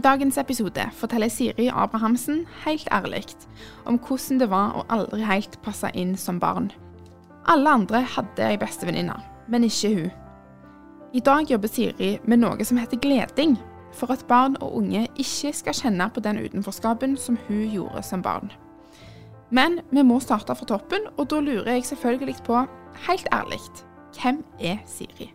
I dagens episode forteller Siri Abrahamsen helt ærlig om hvordan det var å aldri helt passe inn som barn. Alle andre hadde ei bestevenninne, men ikke hun. I dag jobber Siri med noe som heter gleding, for at barn og unge ikke skal kjenne på den utenforskapen som hun gjorde som barn. Men vi må starte fra toppen, og da lurer jeg selvfølgelig på, helt ærlig, hvem er Siri?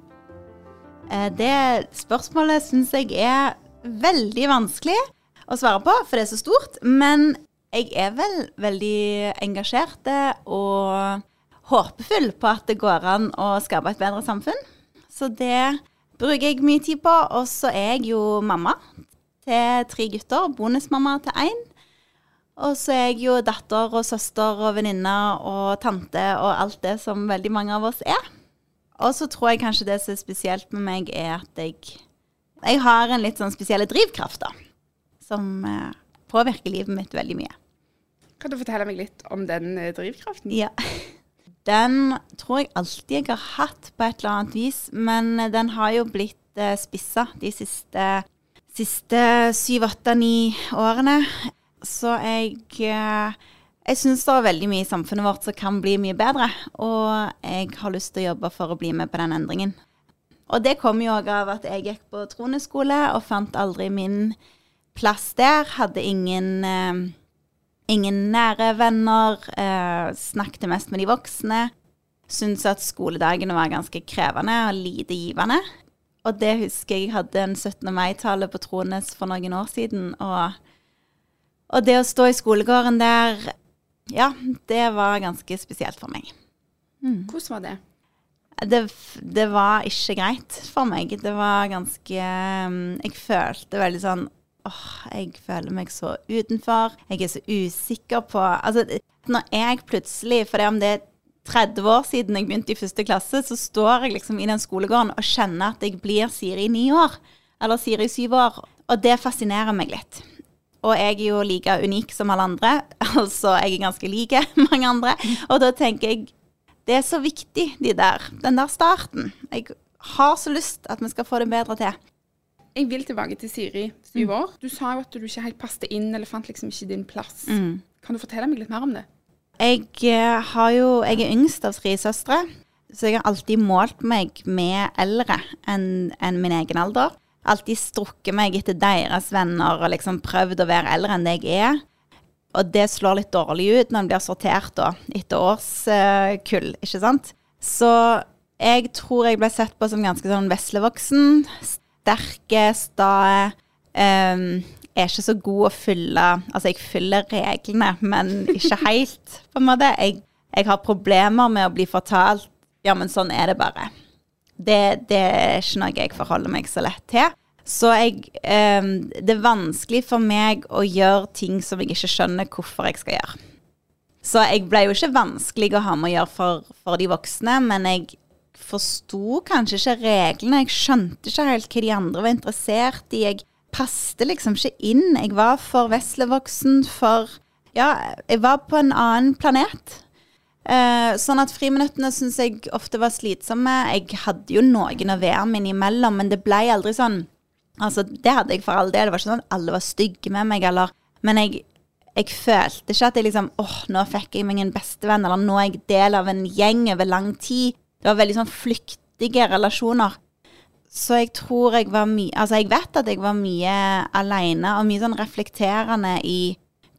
Eh, Det spørsmålet syns jeg er veldig vanskelig å svare på, for det er så stort. Men jeg er vel veldig engasjert og håpefull på at det går an å skape et bedre samfunn. Så det bruker jeg mye tid på. Og så er jeg jo mamma til tre gutter, bonusmamma til én. Og så er jeg jo datter og søster og venninne og tante og alt det som veldig mange av oss er. Og så tror jeg kanskje det som er spesielt med meg, er at jeg, jeg har en litt sånn spesiell drivkraft, da. Som eh, påvirker livet mitt veldig mye. Kan du fortelle meg litt om den eh, drivkraften? Ja. Den tror jeg alltid jeg har hatt på et eller annet vis, men den har jo blitt eh, spissa de siste, siste syv, åtte, ni årene. Så jeg eh, jeg syns det er veldig mye i samfunnet vårt som kan bli mye bedre, og jeg har lyst til å jobbe for å bli med på den endringen. Og det kom jo òg av at jeg gikk på Trone-skole og fant aldri min plass der. Hadde ingen, eh, ingen nære venner, eh, snakket mest med de voksne. Syntes at skoledagene var ganske krevende og lite givende. Og det husker jeg hadde en 17. mai-tale på Trones for noen år siden. Og, og det å stå i skolegården der ja, det var ganske spesielt for meg. Hvordan var det? Det, det var ikke greit for meg. Det var ganske um, Jeg følte veldig sånn åh, jeg føler meg så utenfor. Jeg er så usikker på Altså, når jeg plutselig, for det om det er 30 år siden jeg begynte i første klasse, så står jeg liksom i den skolegården og kjenner at jeg blir Siri i ni år. Eller Siri i syv år. Og det fascinerer meg litt. Og jeg er jo like unik som alle andre. Altså, jeg er ganske lik mange andre. Og da tenker jeg det er så viktig, de der, den der starten. Jeg har så lyst at vi skal få det bedre til. Jeg vil tilbake til Siri, syv år. Du sa jo at du ikke helt passet inn, eller fant liksom ikke din plass. Kan du fortelle meg litt mer om det? Jeg eh, har jo Jeg er yngst av tre søstre, så jeg har alltid målt meg med eldre enn enn min egen alder. Alltid strukket meg etter deres venner og liksom prøvd å være eldre enn det jeg er. Og det slår litt dårlig ut når en blir sortert da, etter årskull, ikke sant. Så jeg tror jeg ble sett på som ganske sånn veslevoksen. Sterke, sta. Um, er ikke så god å fylle Altså, jeg fyller reglene, men ikke helt, på en måte. Jeg, jeg har problemer med å bli fortalt Ja, men sånn er det bare. Det, det er ikke noe jeg forholder meg så lett til. Så jeg, um, det er vanskelig for meg å gjøre ting som jeg ikke skjønner hvorfor jeg skal gjøre. Så jeg ble jo ikke vanskelig å ha med å gjøre for, for de voksne, men jeg forsto kanskje ikke reglene. Jeg skjønte ikke helt hva de andre var interessert i. Jeg passte liksom ikke inn. Jeg var for veslevoksen, for Ja, jeg var på en annen planet. Uh, sånn at friminuttene syns jeg ofte var slitsomme. Jeg hadde jo noen å være med innimellom, men det ble aldri sånn Altså, det hadde jeg for all del. Det var ikke sånn at alle var stygge med meg, eller Men jeg, jeg følte ikke at jeg liksom åh, nå fikk jeg meg en bestevenn, eller nå er jeg del av en gjeng over lang tid. Det var veldig sånn flyktige relasjoner. Så jeg tror jeg var mye Altså, jeg vet at jeg var mye aleine, og mye sånn reflekterende i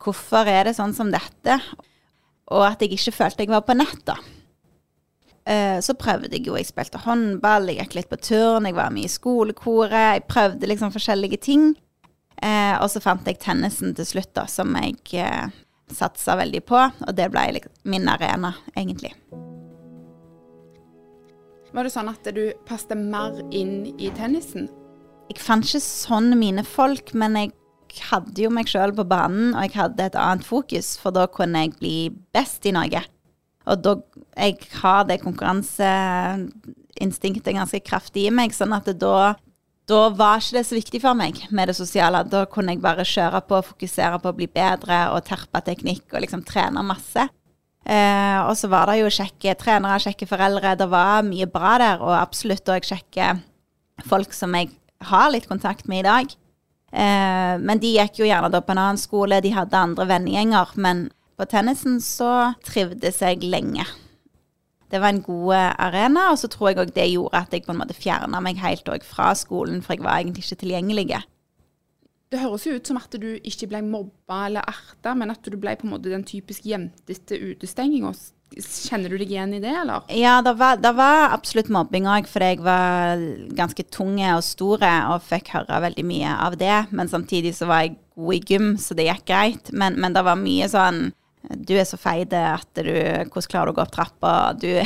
hvorfor er det sånn som dette, og at jeg ikke følte jeg var på nett, da. Eh, Så prøvde jeg jo, jeg spilte håndball, jeg gikk litt på turn, jeg var med i skolekoret, jeg prøvde liksom forskjellige ting. Eh, og så fant jeg tennisen til slutt, da, som jeg eh, satsa veldig på, og det ble liksom min arena, egentlig. Var det sånn at du passet mer inn i tennisen? Jeg fant ikke sånn mine folk, men jeg hadde jo meg sjøl på banen, og jeg hadde et annet fokus, for da kunne jeg bli best i Norge. Og da Jeg har det konkurranseinstinktet ganske kraftig i meg, sånn at da da var ikke det så viktig for meg med det sosiale. Da kunne jeg bare kjøre på, fokusere på å bli bedre og terpe teknikk og liksom trene masse. Eh, og så var det jo kjekke trenere, kjekke foreldre. Det var mye bra der, og absolutt òg kjekke folk som jeg har litt kontakt med i dag. Eh, men de gikk jo gjerne da på en annen skole, de hadde andre vennegjenger. Men på tennisen så trivdes jeg lenge det var en god eh, arena, og så tror jeg òg det gjorde at jeg på en måte fjerna meg helt fra skolen, for jeg var egentlig ikke tilgjengelig. Det høres jo ut som at du ikke ble mobba eller erta, men at du ble på en måte den typisk jentete utestenginga. Kjenner du deg igjen i det, eller? Ja, det var, det var absolutt mobbing òg, fordi jeg var ganske tunge og store og fikk høre veldig mye av det. Men samtidig så var jeg god i gym, så det gikk greit. Men, men det var mye sånn du er så feit at du Hvordan klarer du å gå opp trappa? Du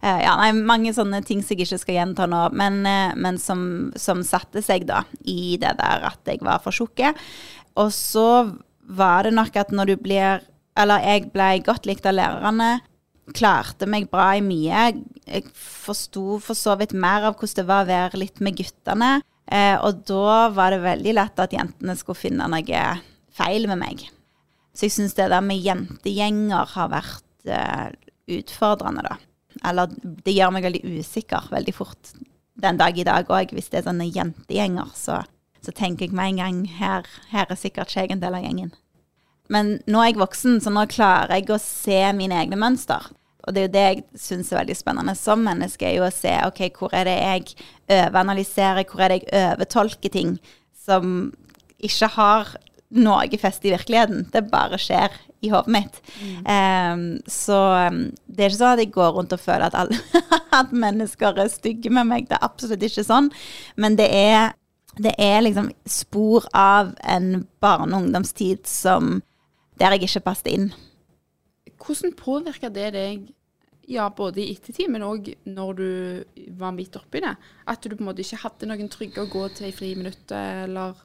Ja, nei, mange sånne ting som jeg ikke skal gjenta nå, men, eh, men som, som, satte seg da i det der at jeg var for tjukk. Og så var det nok at når du blir Eller jeg ble godt likt av lærerne. Klarte meg bra i mye. Jeg forsto for så vidt mer av hvordan det var å være litt med guttene. Eh, og da var det veldig lett at jentene skulle finne noe feil med meg. Så jeg syns det der med jentegjenger har vært uh, utfordrende, da. Eller det gjør meg veldig usikker veldig fort den dag i dag òg. Hvis det er sånne jentegjenger, så, så, tenker jeg med en gang her, her er sikkert ikke jeg en del av gjengen. Men nå er jeg voksen, så nå klarer jeg å se mine egne mønster. Og det er jo det jeg syns er veldig spennende som menneske, er jo å se ok, hvor er det jeg overanalyserer, hvor er det jeg overtolker ting som ikke har noe fest i virkeligheten. Det bare skjer i hodet mitt. Mm. Um, så um, det er ikke sånn at jeg går rundt og føler at, alle, at mennesker er stygge med meg. Det er absolutt ikke sånn. Men det er, det er liksom spor av en barne- og ungdomstid som der jeg ikke passet inn. Hvordan påvirker det deg, ja, både i ettertid, men òg når du var midt oppi det? At du på en måte ikke hadde noen trygge å gå til i friminuttet, eller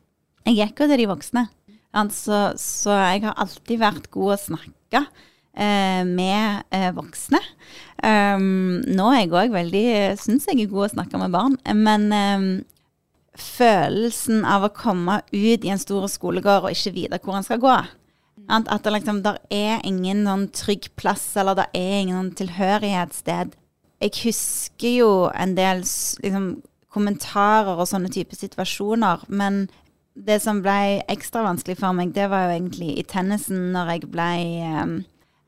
Jeg gikk jo til de voksne. Altså, så jeg har alltid vært god å snakke eh, med eh, voksne. Um, nå er jeg òg veldig Syns jeg er god å snakke med barn. Men um, følelsen av å komme ut i en stor skolegård og ikke vite hvor han skal gå At, at det liksom, der er ingen sånn trygg plass, eller det er ingen sånn tilhørighetssted. Jeg husker jo en del liksom, kommentarer og sånne type situasjoner, men det som ble ekstra vanskelig for meg, det var jo egentlig i tennisen når jeg ble um,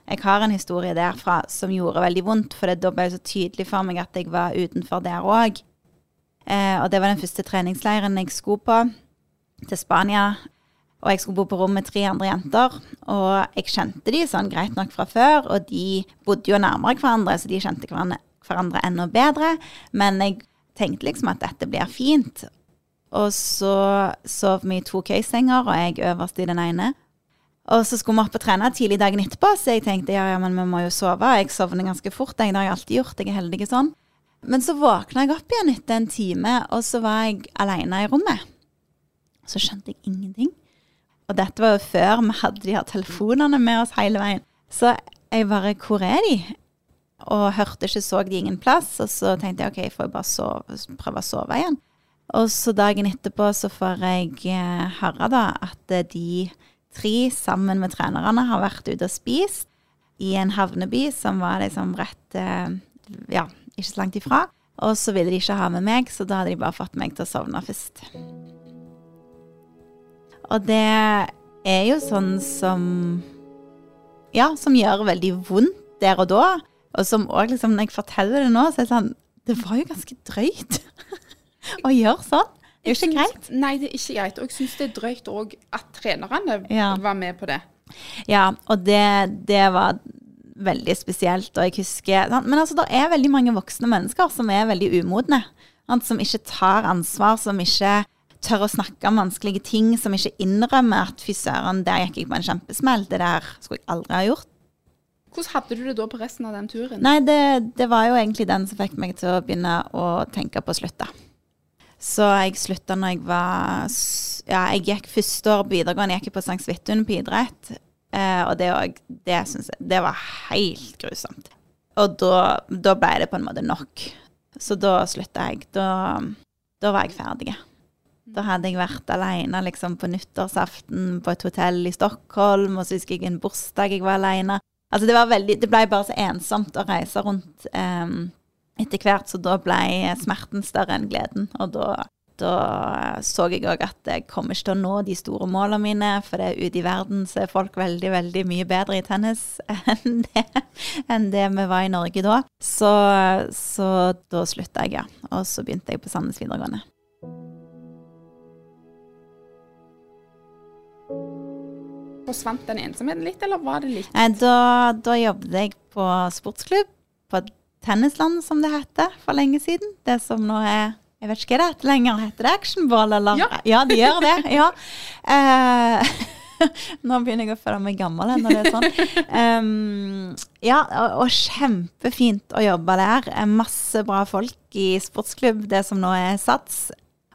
Jeg har en historie derfra som gjorde veldig vondt, for da ble det så tydelig for meg at jeg var utenfor der òg. Eh, og det var den første treningsleiren jeg skulle på, til Spania. Og jeg skulle bo på rom med tre andre jenter. Og jeg kjente de sånn greit nok fra før, og de bodde jo nærmere hverandre, så de kjente hverandre enda bedre. Men jeg tenkte liksom at dette blir fint. Og så sov vi i to køysenger, og jeg øverst i den ene. Og så skulle vi opp og trene tidlig dagen etterpå, så jeg tenkte ja, ja, men vi må jo sove. Jeg sovner ganske fort, jeg. Det har jeg alltid gjort. Jeg er heldig sånn. Men så våkna jeg opp igjen etter en time, og så var jeg alene i rommet. Så skjønte jeg ingenting. Og dette var jo før vi hadde de her telefonene med oss hele veien. Så jeg bare Hvor er de? Og hørte ikke, så de ingen plass. Og så tenkte jeg OK, jeg får bare sove, prøve å sove igjen. Og så dagen etterpå så får jeg eh, høre da at eh, de tre sammen med trenerne har vært ute og spist i en havneby som var liksom rett eh, Ja, ikke så langt ifra. Og så ville de ikke ha med meg, så da hadde de bare fått meg til å sovne først. Og det er jo sånn som Ja, som gjør veldig vondt der og da. Og som òg liksom, når jeg forteller det nå, så er det sånn Det var jo ganske drøyt. å gjøre sånn. Det er jo ikke greit. Nei, det er ikke greit. Og jeg syns det er drøyt òg at trenerne ja. var med på det. Ja, og det, det var veldig spesielt. Og jeg husker Men altså, det er veldig mange voksne mennesker som er veldig umodne. Som ikke tar ansvar, som ikke tør å snakke om vanskelige ting, som ikke innrømmer at fy søren, der gikk jeg på en kjempesmell. Det der skulle jeg aldri ha gjort. Hvordan hadde du det da på resten av den turen? Nei, det, det var jo egentlig den som fikk meg til å begynne å tenke på å slutte. Så jeg slutta når jeg var Ja, jeg gikk første år på videregående, jeg gikk på St. Svithun på idrett. Eh, og det, det syns jeg Det var helt grusomt. Og da, da ble det på en måte nok. Så da slutta jeg. Da, da var jeg ferdig. Da hadde jeg vært alene liksom, på nyttårsaften på et hotell i Stockholm, og så husker jeg en bursdag jeg var alene. Altså, det, var veldig, det ble bare så ensomt å reise rundt em, etter hvert, så da ble smerten større enn gleden. Og da, da så jeg òg at jeg kommer ikke til å nå de store målene mine, for det ute i verden så er folk veldig, veldig mye bedre i tennis enn det, enn det vi var i Norge da. Så, så da slutta jeg, ja. Og så begynte jeg på Sandnes videregående. Forsvant den ensomheten litt, eller var det litt da, da jobbet jeg på sportsklubb, på Tennisland som det heter for lenge siden. Det som nå er Jeg vet ikke hva det heter lenger. Heter det actionball, eller? Ja. det gjør det. Ja. Eh, nå begynner jeg å føle meg gammel når det er sånn. Um, ja, og, og kjempefint å jobbe der. Eh, Masse bra folk i sportsklubb, det som nå er Sats.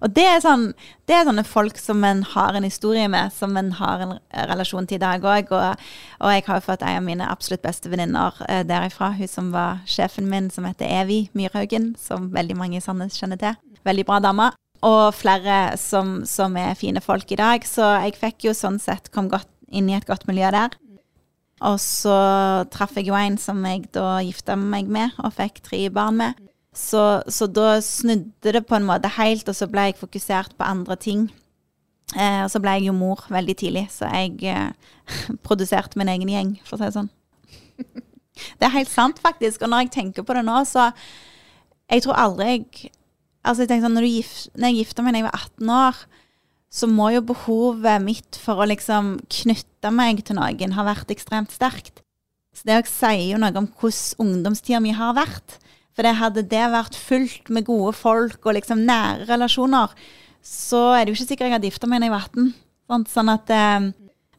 Og det er, sånn, det er sånne folk som en har en historie med, som en har en relasjon til i dag òg. Og, og jeg har jo fått en av mine absolutt beste venninner eh, derifra. Hun som var sjefen min, som heter Evi Myrhaugen, som veldig mange i Sandnes kjenner til. Veldig bra dame. Og flere som, som er fine folk i dag. Så jeg fikk jo sånn sett kom godt inn i et godt miljø der. Og så traff jeg jo en som jeg da gifta meg med, og fikk tre barn med. Så, så da snudde det på en måte helt, og så ble jeg fokusert på andre ting. Eh, og så ble jeg jo mor veldig tidlig, så jeg eh, produserte min egen gjeng, for å si det sånn. Det er helt sant, faktisk. Og når jeg tenker på det nå, så Jeg tror aldri jeg Altså, jeg tenker sånn, når, du gif, når jeg gifta meg da jeg var 18 år, så må jo behovet mitt for å liksom knytte meg til noen ha vært ekstremt sterkt. Så det òg sier jo noe om hvordan ungdomstida mi har vært. For det hadde det vært fullt med gode folk og liksom nære relasjoner, så er det jo ikke sikkert jeg hadde gifta meg da jeg var 18. Sånn at eh,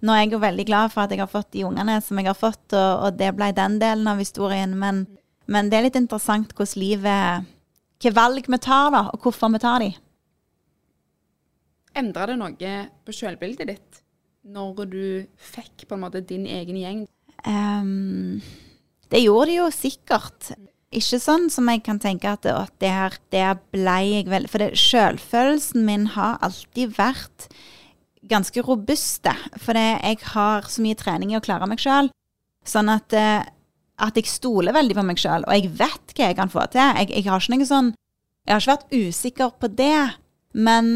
nå er jeg jo veldig glad for at jeg har fått de ungene som jeg har fått, og, og det ble den delen av historien. Men, men det er litt interessant hvordan livet Hvilke valg vi tar, da, og hvorfor vi tar de. Endra det noe på selvbildet ditt når du fikk på en måte din egen gjeng? Um, det gjorde det jo sikkert. Ikke sånn som jeg kan tenke at det, her der ble jeg vel For det, selvfølelsen min har alltid vært ganske robuste. For jeg har så mye trening i å klare meg sjøl. Sånn at, eh, at jeg stoler veldig på meg sjøl, og jeg vet hva jeg kan få til. Jeg, jeg har ikke noe sånn Jeg har ikke vært usikker på det, men,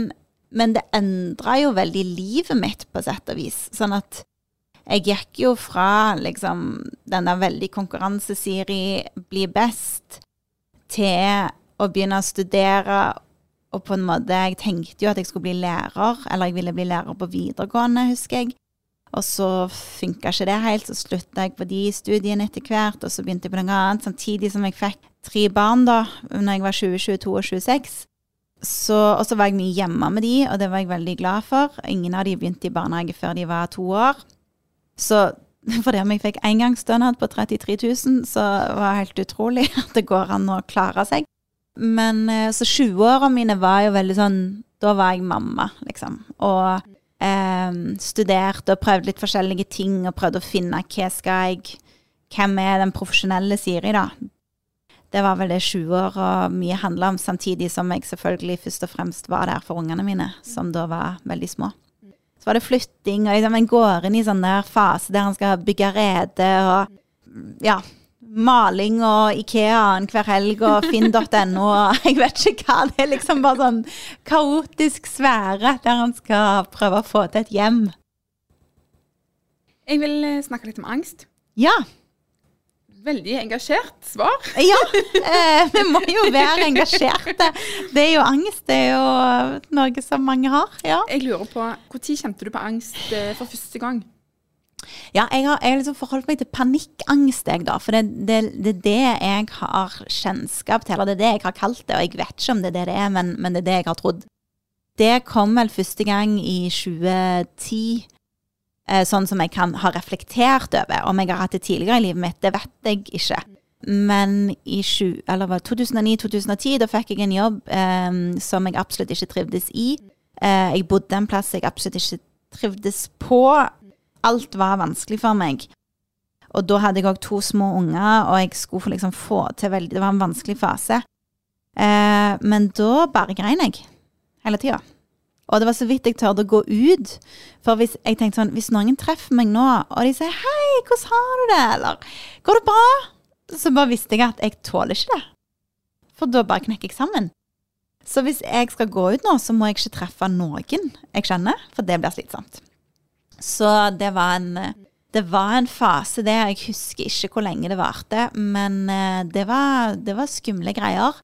men det endra jo veldig livet mitt, på sett og vis. Sånn at jeg gikk jo fra liksom den der veldig konkurransesiri, bli best, til å begynne å studere. Og på en måte, jeg tenkte jo at jeg skulle bli lærer, eller jeg ville bli lærer på videregående, husker jeg. Og så funka ikke det helt, så slutta jeg på de studiene etter hvert, og så begynte jeg på noe annet, samtidig som jeg fikk tre barn da, når jeg var 20, 22 og 26. Så, og så var jeg mye hjemme med de, og det var jeg veldig glad for. Ingen av de begynte i barnehage før de var to år. Så fordi om jeg fikk engangsstønad på 33 000, så var det helt utrolig at det går an å klare seg. Men eh, så 20-åra mine var jo veldig sånn Da var jeg mamma, liksom. Og eh, studerte og prøvde litt forskjellige ting og prøvde å finne hva skal jeg Hvem er den profesjonelle Siri, da? Det var vel det 20-åra mye handla om, samtidig som jeg selvfølgelig først og fremst var der for ungene mine, som da var veldig små. Så var det flytting, og liksom en går inn i sånn der fase der en skal bygge rede og ja, maling og Ikea hver helg og finn.no og jeg vet ikke hva. Det er liksom bare sånn kaotisk sfære der han skal prøve å få til et hjem. Jeg vil eh, snakke litt om angst. Ja. Veldig engasjert svar. Ja, eh, vi må jo være engasjerte. Det er jo angst, det er jo noe som mange har. Ja, Jeg lurer på, Når kjente du på angst eh, for første gang? ja jeg har, jeg liksom forholdt meg til panikkangst, jeg da. For det er det, det, det jeg har kjennskap til, eller det er det jeg har kalt det. Og jeg vet ikke om det er det det er, men, men det er det jeg har trodd. Det kom vel første gang i 2010. eh, sånn som jeg kan ha reflektert over. Om jeg har hatt det tidligere i livet mitt, det vet jeg ikke. Men i 2009-2010 da fikk jeg en jobb eh, som jeg absolutt ikke trivdes i. Eh, jeg bodde en plass jeg absolutt ikke trivdes på. Alt var vanskelig for meg. Og da hadde jeg òg to små unger, og jeg skulle liksom få til veldig Det var en vanskelig fase. Eh, men da bare grein jeg hele tida. Og det var så vidt jeg tørde å gå ut. For hvis jeg tenkte sånn, hvis noen treffer meg nå, og de sier 'hei, hvordan har du det', eller 'går det bra', så bare visste jeg at jeg tåler ikke det. For da bare knekker jeg sammen. Så hvis jeg skal gå ut nå, så må jeg ikke treffe noen jeg kjenner, for det blir slitsomt. Så det var en, det var en fase, det. Jeg husker ikke hvor lenge det varte, men eh, det var, det var skumle greier.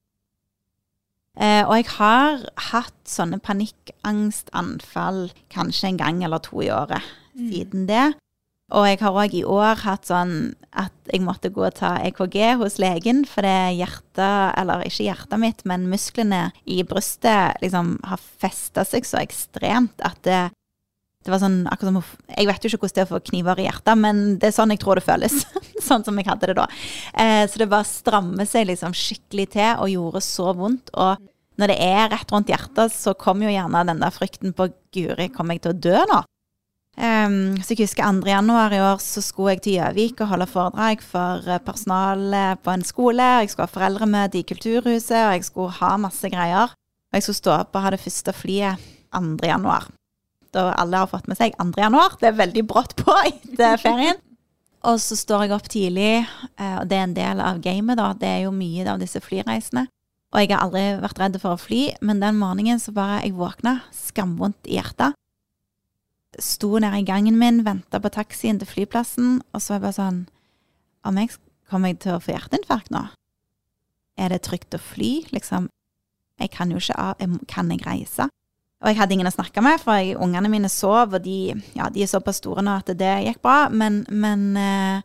Eh, og jeg har hatt sånne panikkangstanfall kanskje en gang eller to i året mm. siden det. Og jeg har òg i år hatt sånn at jeg måtte gå og ta EKG hos legen fordi hjertet, eller ikke hjertet mitt, men musklene i brystet liksom har festa seg så ekstremt at det, det var sånn akkurat som Jeg vet jo ikke hvordan det er å få kniver i hjertet, men det er sånn jeg tror det føles. sånn som jeg hadde det da. Eh, så det bare strammer seg liksom skikkelig til og gjorde så vondt. Og når det er rett rundt hjertet, så kommer jo gjerne den der frykten på Guri, kommer jeg til å dø nå? Um, så jeg husker 2. januar i år så skulle jeg til Gjøvik og holde foredrag for eh, personalet på en skole. Jeg skulle ha foreldremøte i Kulturhuset, og jeg skulle ha masse greier. Og jeg skulle stå opp og ha det første flyet 2. januar. Da alle har fått med seg 2. januar. Det er veldig brått på etter ferien. Og så står jeg opp tidlig, eh, og det er en del av gamet, da. Det er jo mye av disse flyreisene. Og jeg har aldri vært redd for å fly, men den morgenen så bare jeg våkna, skamvondt i hjertet. Sto nede i gangen min, venta på taxien til flyplassen, og så var jeg bare sånn Om jeg kommer jeg til å få hjerteinfarkt nå? Er det trygt å fly? Liksom. Jeg kan jo ikke av Kan jeg reise? Og jeg hadde ingen å snakke med, for jeg, ungene mine sov, og de, ja, de er såpass store nå at det gikk bra, men, men eh,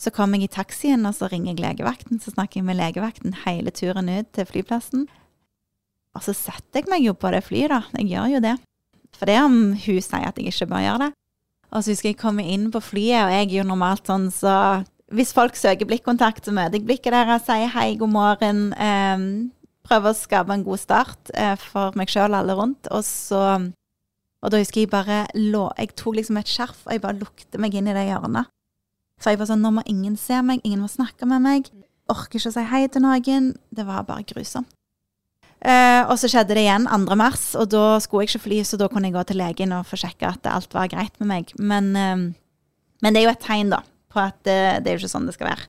så kom jeg i taxien, og så ringer jeg legevakten. Så snakker jeg med legevakten hele turen ut til flyplassen. Og så setter jeg meg jo på det flyet, da. Jeg gjør jo det. For det om hun sier at jeg ikke bør gjøre det. Og så husker jeg komme inn på flyet, og jeg er jo normalt sånn så Hvis folk søker blikkontakt, så møter jeg blikket deres, sier hei, god morgen. Eh, prøver å skape en god start eh, for meg sjøl og alle rundt. Og så Og da husker jeg bare lå Jeg tok liksom et skjerf, og jeg bare lukte meg inn i det hjørnet. Så jeg var sånn, nå må ingen se meg, ingen må snakke med meg. Orker ikke å si hei til noen. Det var bare grusomt. Eh, og så skjedde det igjen 2. mars, og da skulle jeg ikke fly, så da kunne jeg gå til legen og få sjekka at alt var greit med meg. Men, eh, men, det er jo et tegn, da, på at det, det er jo ikke sånn det skal være.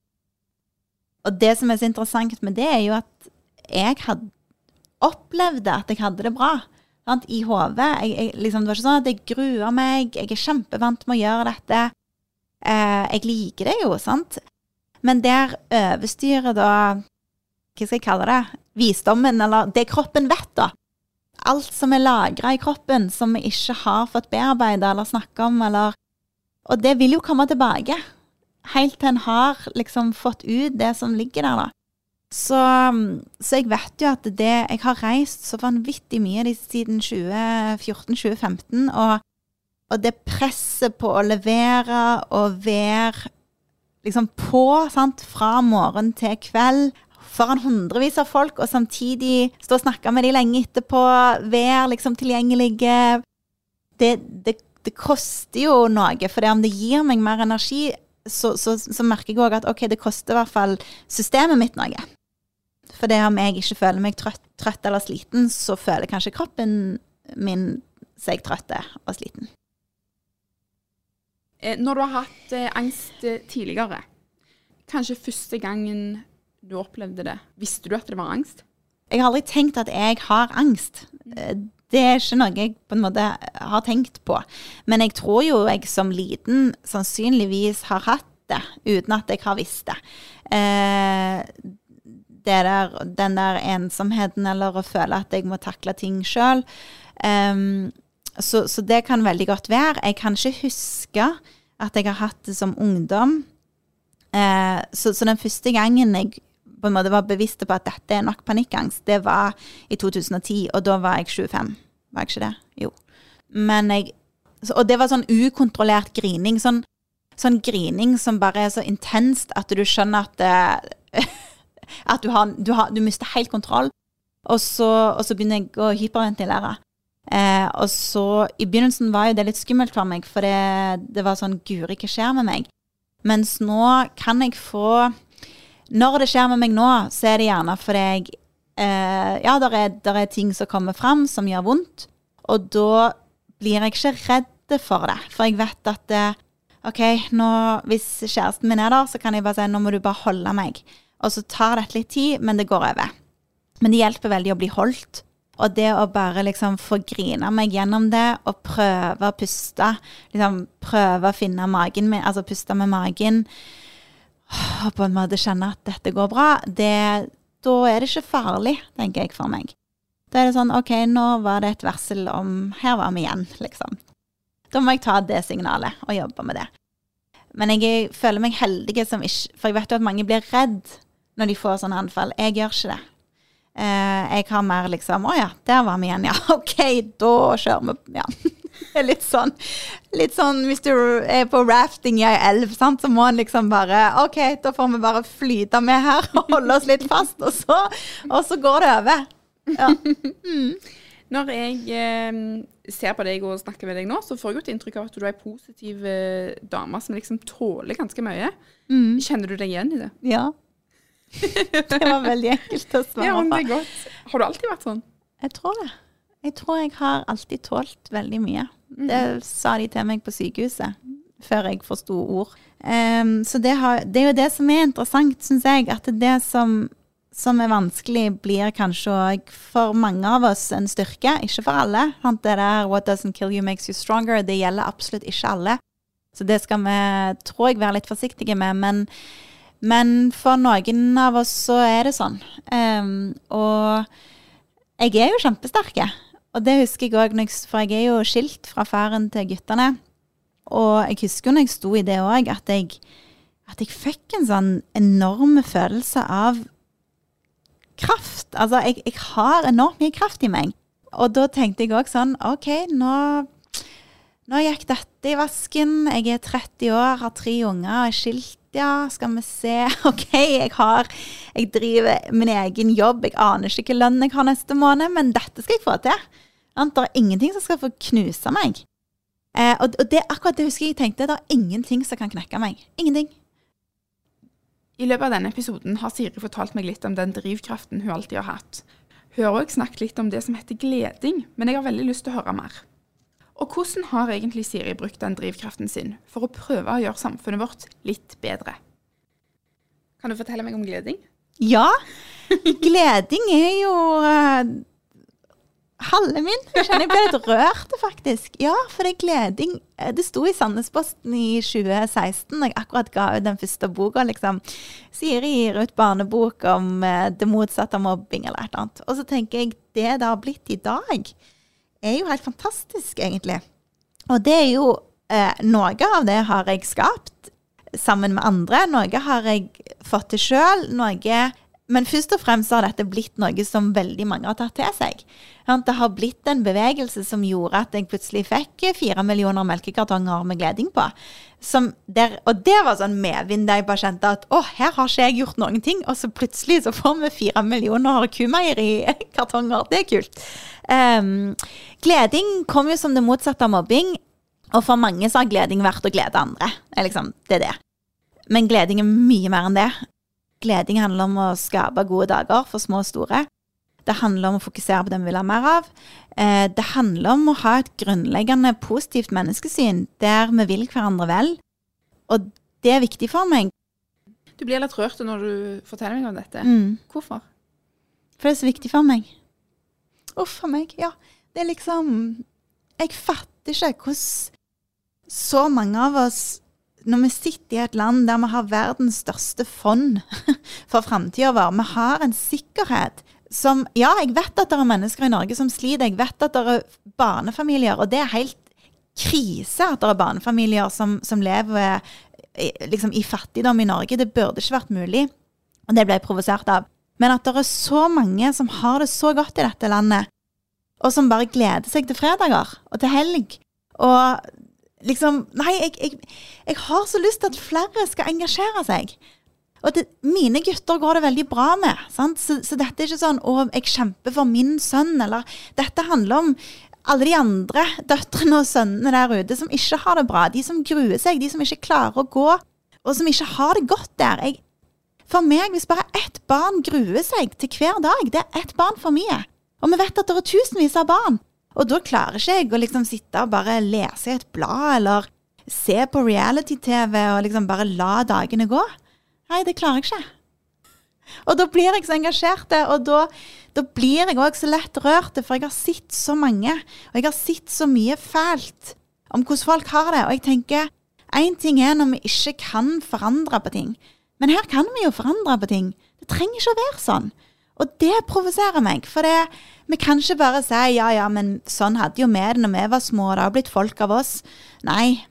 Og det som er så interessant med det, er jo at jeg hadde opplevde at jeg hadde det bra sant? i hodet. Liksom, det var ikke sånn at jeg gruer meg, jeg er kjempevant med å gjøre dette. Eh, jeg liker det jo, sant? Men der overstyrer da Hva skal jeg kalle det? Visdommen, eller det kroppen vet, da. Alt som er lagra i kroppen, som vi ikke har fått bearbeida eller snakka om, eller Og det vil jo komme tilbake. Helt til en har liksom fått ut det som ligger der, da. Så, så, jeg vet jo at det Jeg har reist så vanvittig mye siden 2014-2015, og og det presset på å levere og være liksom på, sant, fra morgen til kveld foran hundrevis av folk, og samtidig stå og snakke med dem lenge etterpå, være liksom tilgjengelige det, det, det, koster jo noe, for om det gir meg mer energi, så, så, så merker jeg òg at ok, det koster i hvert fall systemet mitt noe. For det om jeg ikke føler meg trøtt, trøtt eller sliten, så føler kanskje kroppen min seg trøtt og sliten. Eh, når du har hatt eh, angst eh, tidligere, kanskje første gangen du opplevde det, visste du at det var angst? Jeg har aldri tenkt at jeg har angst. Det er ikke noe jeg på en måte har tenkt på. Men jeg tror jo jeg som liten sannsynligvis har hatt det, uten at jeg har visst det. Eh, der, den der ensomheten eller å føle at jeg må takle ting sjøl. Um, så, så, det kan veldig godt være. Jeg kan ikke huske at jeg har hatt det som ungdom. Eh, så, så, den første gangen jeg på en måte var bevisst på at dette er nok panikkangst, det var i 2010, og da var jeg 25. Var jeg ikke det? Jo. Men jeg Og det var sånn ukontrollert grining. Sånn, sånn grining som bare er så intenst at du skjønner at det, At du, har, du, har, du mister helt kontroll. Og så, og så begynner jeg å hyperventilere. Eh, og så I begynnelsen var jo det litt skummelt for meg, for det, det var sånn Guri, hva skjer med meg? Mens nå kan jeg få Når det skjer med meg nå, så er det gjerne fordi jeg eh, Ja, der er, er ting som kommer fram som gjør vondt. Og da blir jeg ikke redd for det. For jeg vet at det, OK, nå, hvis kjæresten min er der, så kan jeg bare si nå må du bare holde meg. Og så tar dette litt tid, men det går over. Men det hjelper veldig å bli holdt. Og det å bare liksom få grine meg gjennom det og prøve å puste, liksom prøve å finne magen min, altså puste med magen og på en måte kjenne at dette går bra, det, da er det ikke farlig, tenker jeg for meg. Da er det sånn OK, nå var det et varsel om Her var vi igjen, liksom. Da må jeg ta det signalet og jobbe med det. Men jeg føler meg heldig som ikke For jeg vet jo at mange blir redd når de får sånne anfall. Jeg gjør ikke det. Eh, jeg har mer liksom Å ja, der var vi igjen, ja. OK, da kjører vi. Ja. litt sånn, litt sånn hvis du er på rafting i ei elv, sant, så må en liksom bare OK, da får vi bare flyte med her og holde oss litt fast, og så, og så går det over. Ja. Mm. Når jeg eh, ser på deg og snakker med deg nå, så får jeg jo et inntrykk av at du er ei positiv eh, dame som liksom tåler ganske mye. Mm. Kjenner du deg igjen i det? Ja. det var veldig enkelt å svare Ja, men det er godt. Har du alltid vært sånn? Jeg tror det. Jeg tror jeg har alltid tålt veldig mye. Det sa de til meg på sykehuset før jeg forsto ord. Um, så det, har, det er jo det som er interessant, syns jeg. At det som, som er vanskelig, blir kanskje òg for mange av oss en styrke. Ikke for alle. Sant? Det der 'what doesn't kill you makes you stronger', det gjelder absolutt ikke alle. Så det skal vi, tror jeg, være litt forsiktige med. Men, men for noen av oss så er det sånn. Um, og jeg er jo kjempesterke. Og det husker jeg òg, for jeg er jo skilt fra faren til guttene. Og jeg husker jo når jeg sto i det òg, at, at jeg fikk en sånn enorm følelse av kraft. Altså, jeg, jeg har enormt mye kraft i meg. Og da tenkte jeg òg sånn OK, nå, nå gikk dette i vasken. Jeg er 30 år, har tre unger og er skilt. Ja, skal vi se. OK, jeg har Jeg driver min egen jobb. Jeg aner ikke hvilken lønn jeg har neste måned, men dette skal jeg få til. Det er ingenting som skal få knuse meg. Eh, og det, akkurat det husker jeg tenkte. Det er ingenting som kan knekke meg. Ingenting. I løpet av denne episoden har Siri fortalt meg litt om den drivkraften hun alltid har hatt. Hun har òg snakket litt om det som heter gleding, men jeg har veldig lyst til å høre mer. Og hvordan har egentlig Siri brukt den drivkraften sin for å prøve å gjøre samfunnet vårt litt bedre? Kan du fortelle meg om gleding? Ja. Gleding er jo eh, halve min. Jeg kjenner jeg ble litt rørt, faktisk. Ja, for det er gleding. Eh, Det sto i Sandnesposten i 2016, da jeg akkurat ga ut den første boka, liksom. Siri gir ut barnebok om eh, det motsatte av mobbing, eller et eller annet. Og så tenker jeg, det det har blitt i dag, er jo helt fantastisk, egentlig. Og det er jo eh, Noe av det har jeg skapt sammen med andre. Noe har jeg fått til sjøl. Men først og fremst har dette blitt noe som veldig mange har tatt til seg. Det har blitt en bevegelse som gjorde at jeg plutselig fikk fire millioner melkekartonger med gleding på. Der, og det var sånn medvind der jeg bare kjente at å, her har ikke jeg gjort noen ting. Og så plutselig så får vi fire millioner kumeierikartonger. Det er kult. Um, gleding kom jo som det motsatte av mobbing. Og for mange så har gleding vært å glede andre. Liksom, det er det. Men gleding er mye mer enn det. Gleding handler om å skape gode dager for små og store. Det handler om å fokusere på det vi vil ha mer av. Eh, det handler om å ha et grunnleggende positivt menneskesyn der vi vil hverandre vel. Og det er viktig for meg. Du blir litt rørt når du forteller meg om dette. Mm. Hvorfor? For det er så viktig for meg. Uff a meg. Ja. Det er liksom Jeg fatter ikke hvordan så mange av oss når vi sitter i et land der vi har verdens største fond for framtida vår, vi har en sikkerhet som Ja, jeg vet at det er mennesker i Norge som sliter, jeg vet at det er barnefamilier, og det er helt krise at det er barnefamilier som, som lever i- liksom, i fattigdom i Norge. Det burde ikke vært mulig. Og det ble jeg provosert av. Men at det er så mange som har det så godt i dette landet, og som bare gleder seg til fredager og til helg, Og liksom Nei, jeg, jeg, jeg har så lyst til at flere skal engasjere seg. Og det, mine gutter går det veldig bra med. Så, så dette er ikke sånn 'Å, jeg kjemper for min sønn', eller Dette handler om alle de andre døtrene og sønnene der ute som ikke har det bra. De som gruer seg, de som ikke klarer å gå, og som ikke har det godt der. Jeg, for meg, hvis bare ett barn gruer seg til hver dag, det er ett barn for mye. Og vi vet at det er tusenvis av barn. Og da klarer ikke jeg å liksom sitte og bare lese i et blad, eller se på reality-TV og liksom bare la dagene gå. Nei, det klarer jeg ikke. Og da blir jeg så engasjert, og da, da blir jeg òg så lett rørt, for jeg har sett så mange, og jeg har sett så mye fælt om hvordan folk har det. Og jeg tenker én ting er når vi ikke kan forandre på ting, men her kan vi jo forandre på ting. Det trenger ikke å være sånn. Og det provoserer meg, for det, vi kan ikke bare si ja, ja, men sånn hadde jo vi det når vi var små, det har blitt folk av oss. Nei,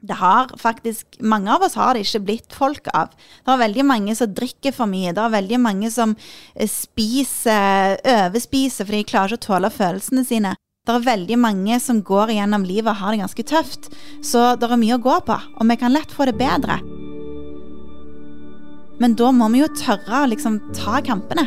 det har faktisk Mange av oss har det ikke blitt folk av. Det er veldig mange som drikker for mye. Det er veldig mange som eh, spiser, overspiser fordi de klarer ikke å tåle følelsene sine. Det er veldig mange som går gjennom livet og har det ganske tøft. Så det er mye å gå på, og vi kan lett få det bedre. Men da må vi jo tørre å liksom ta kampene.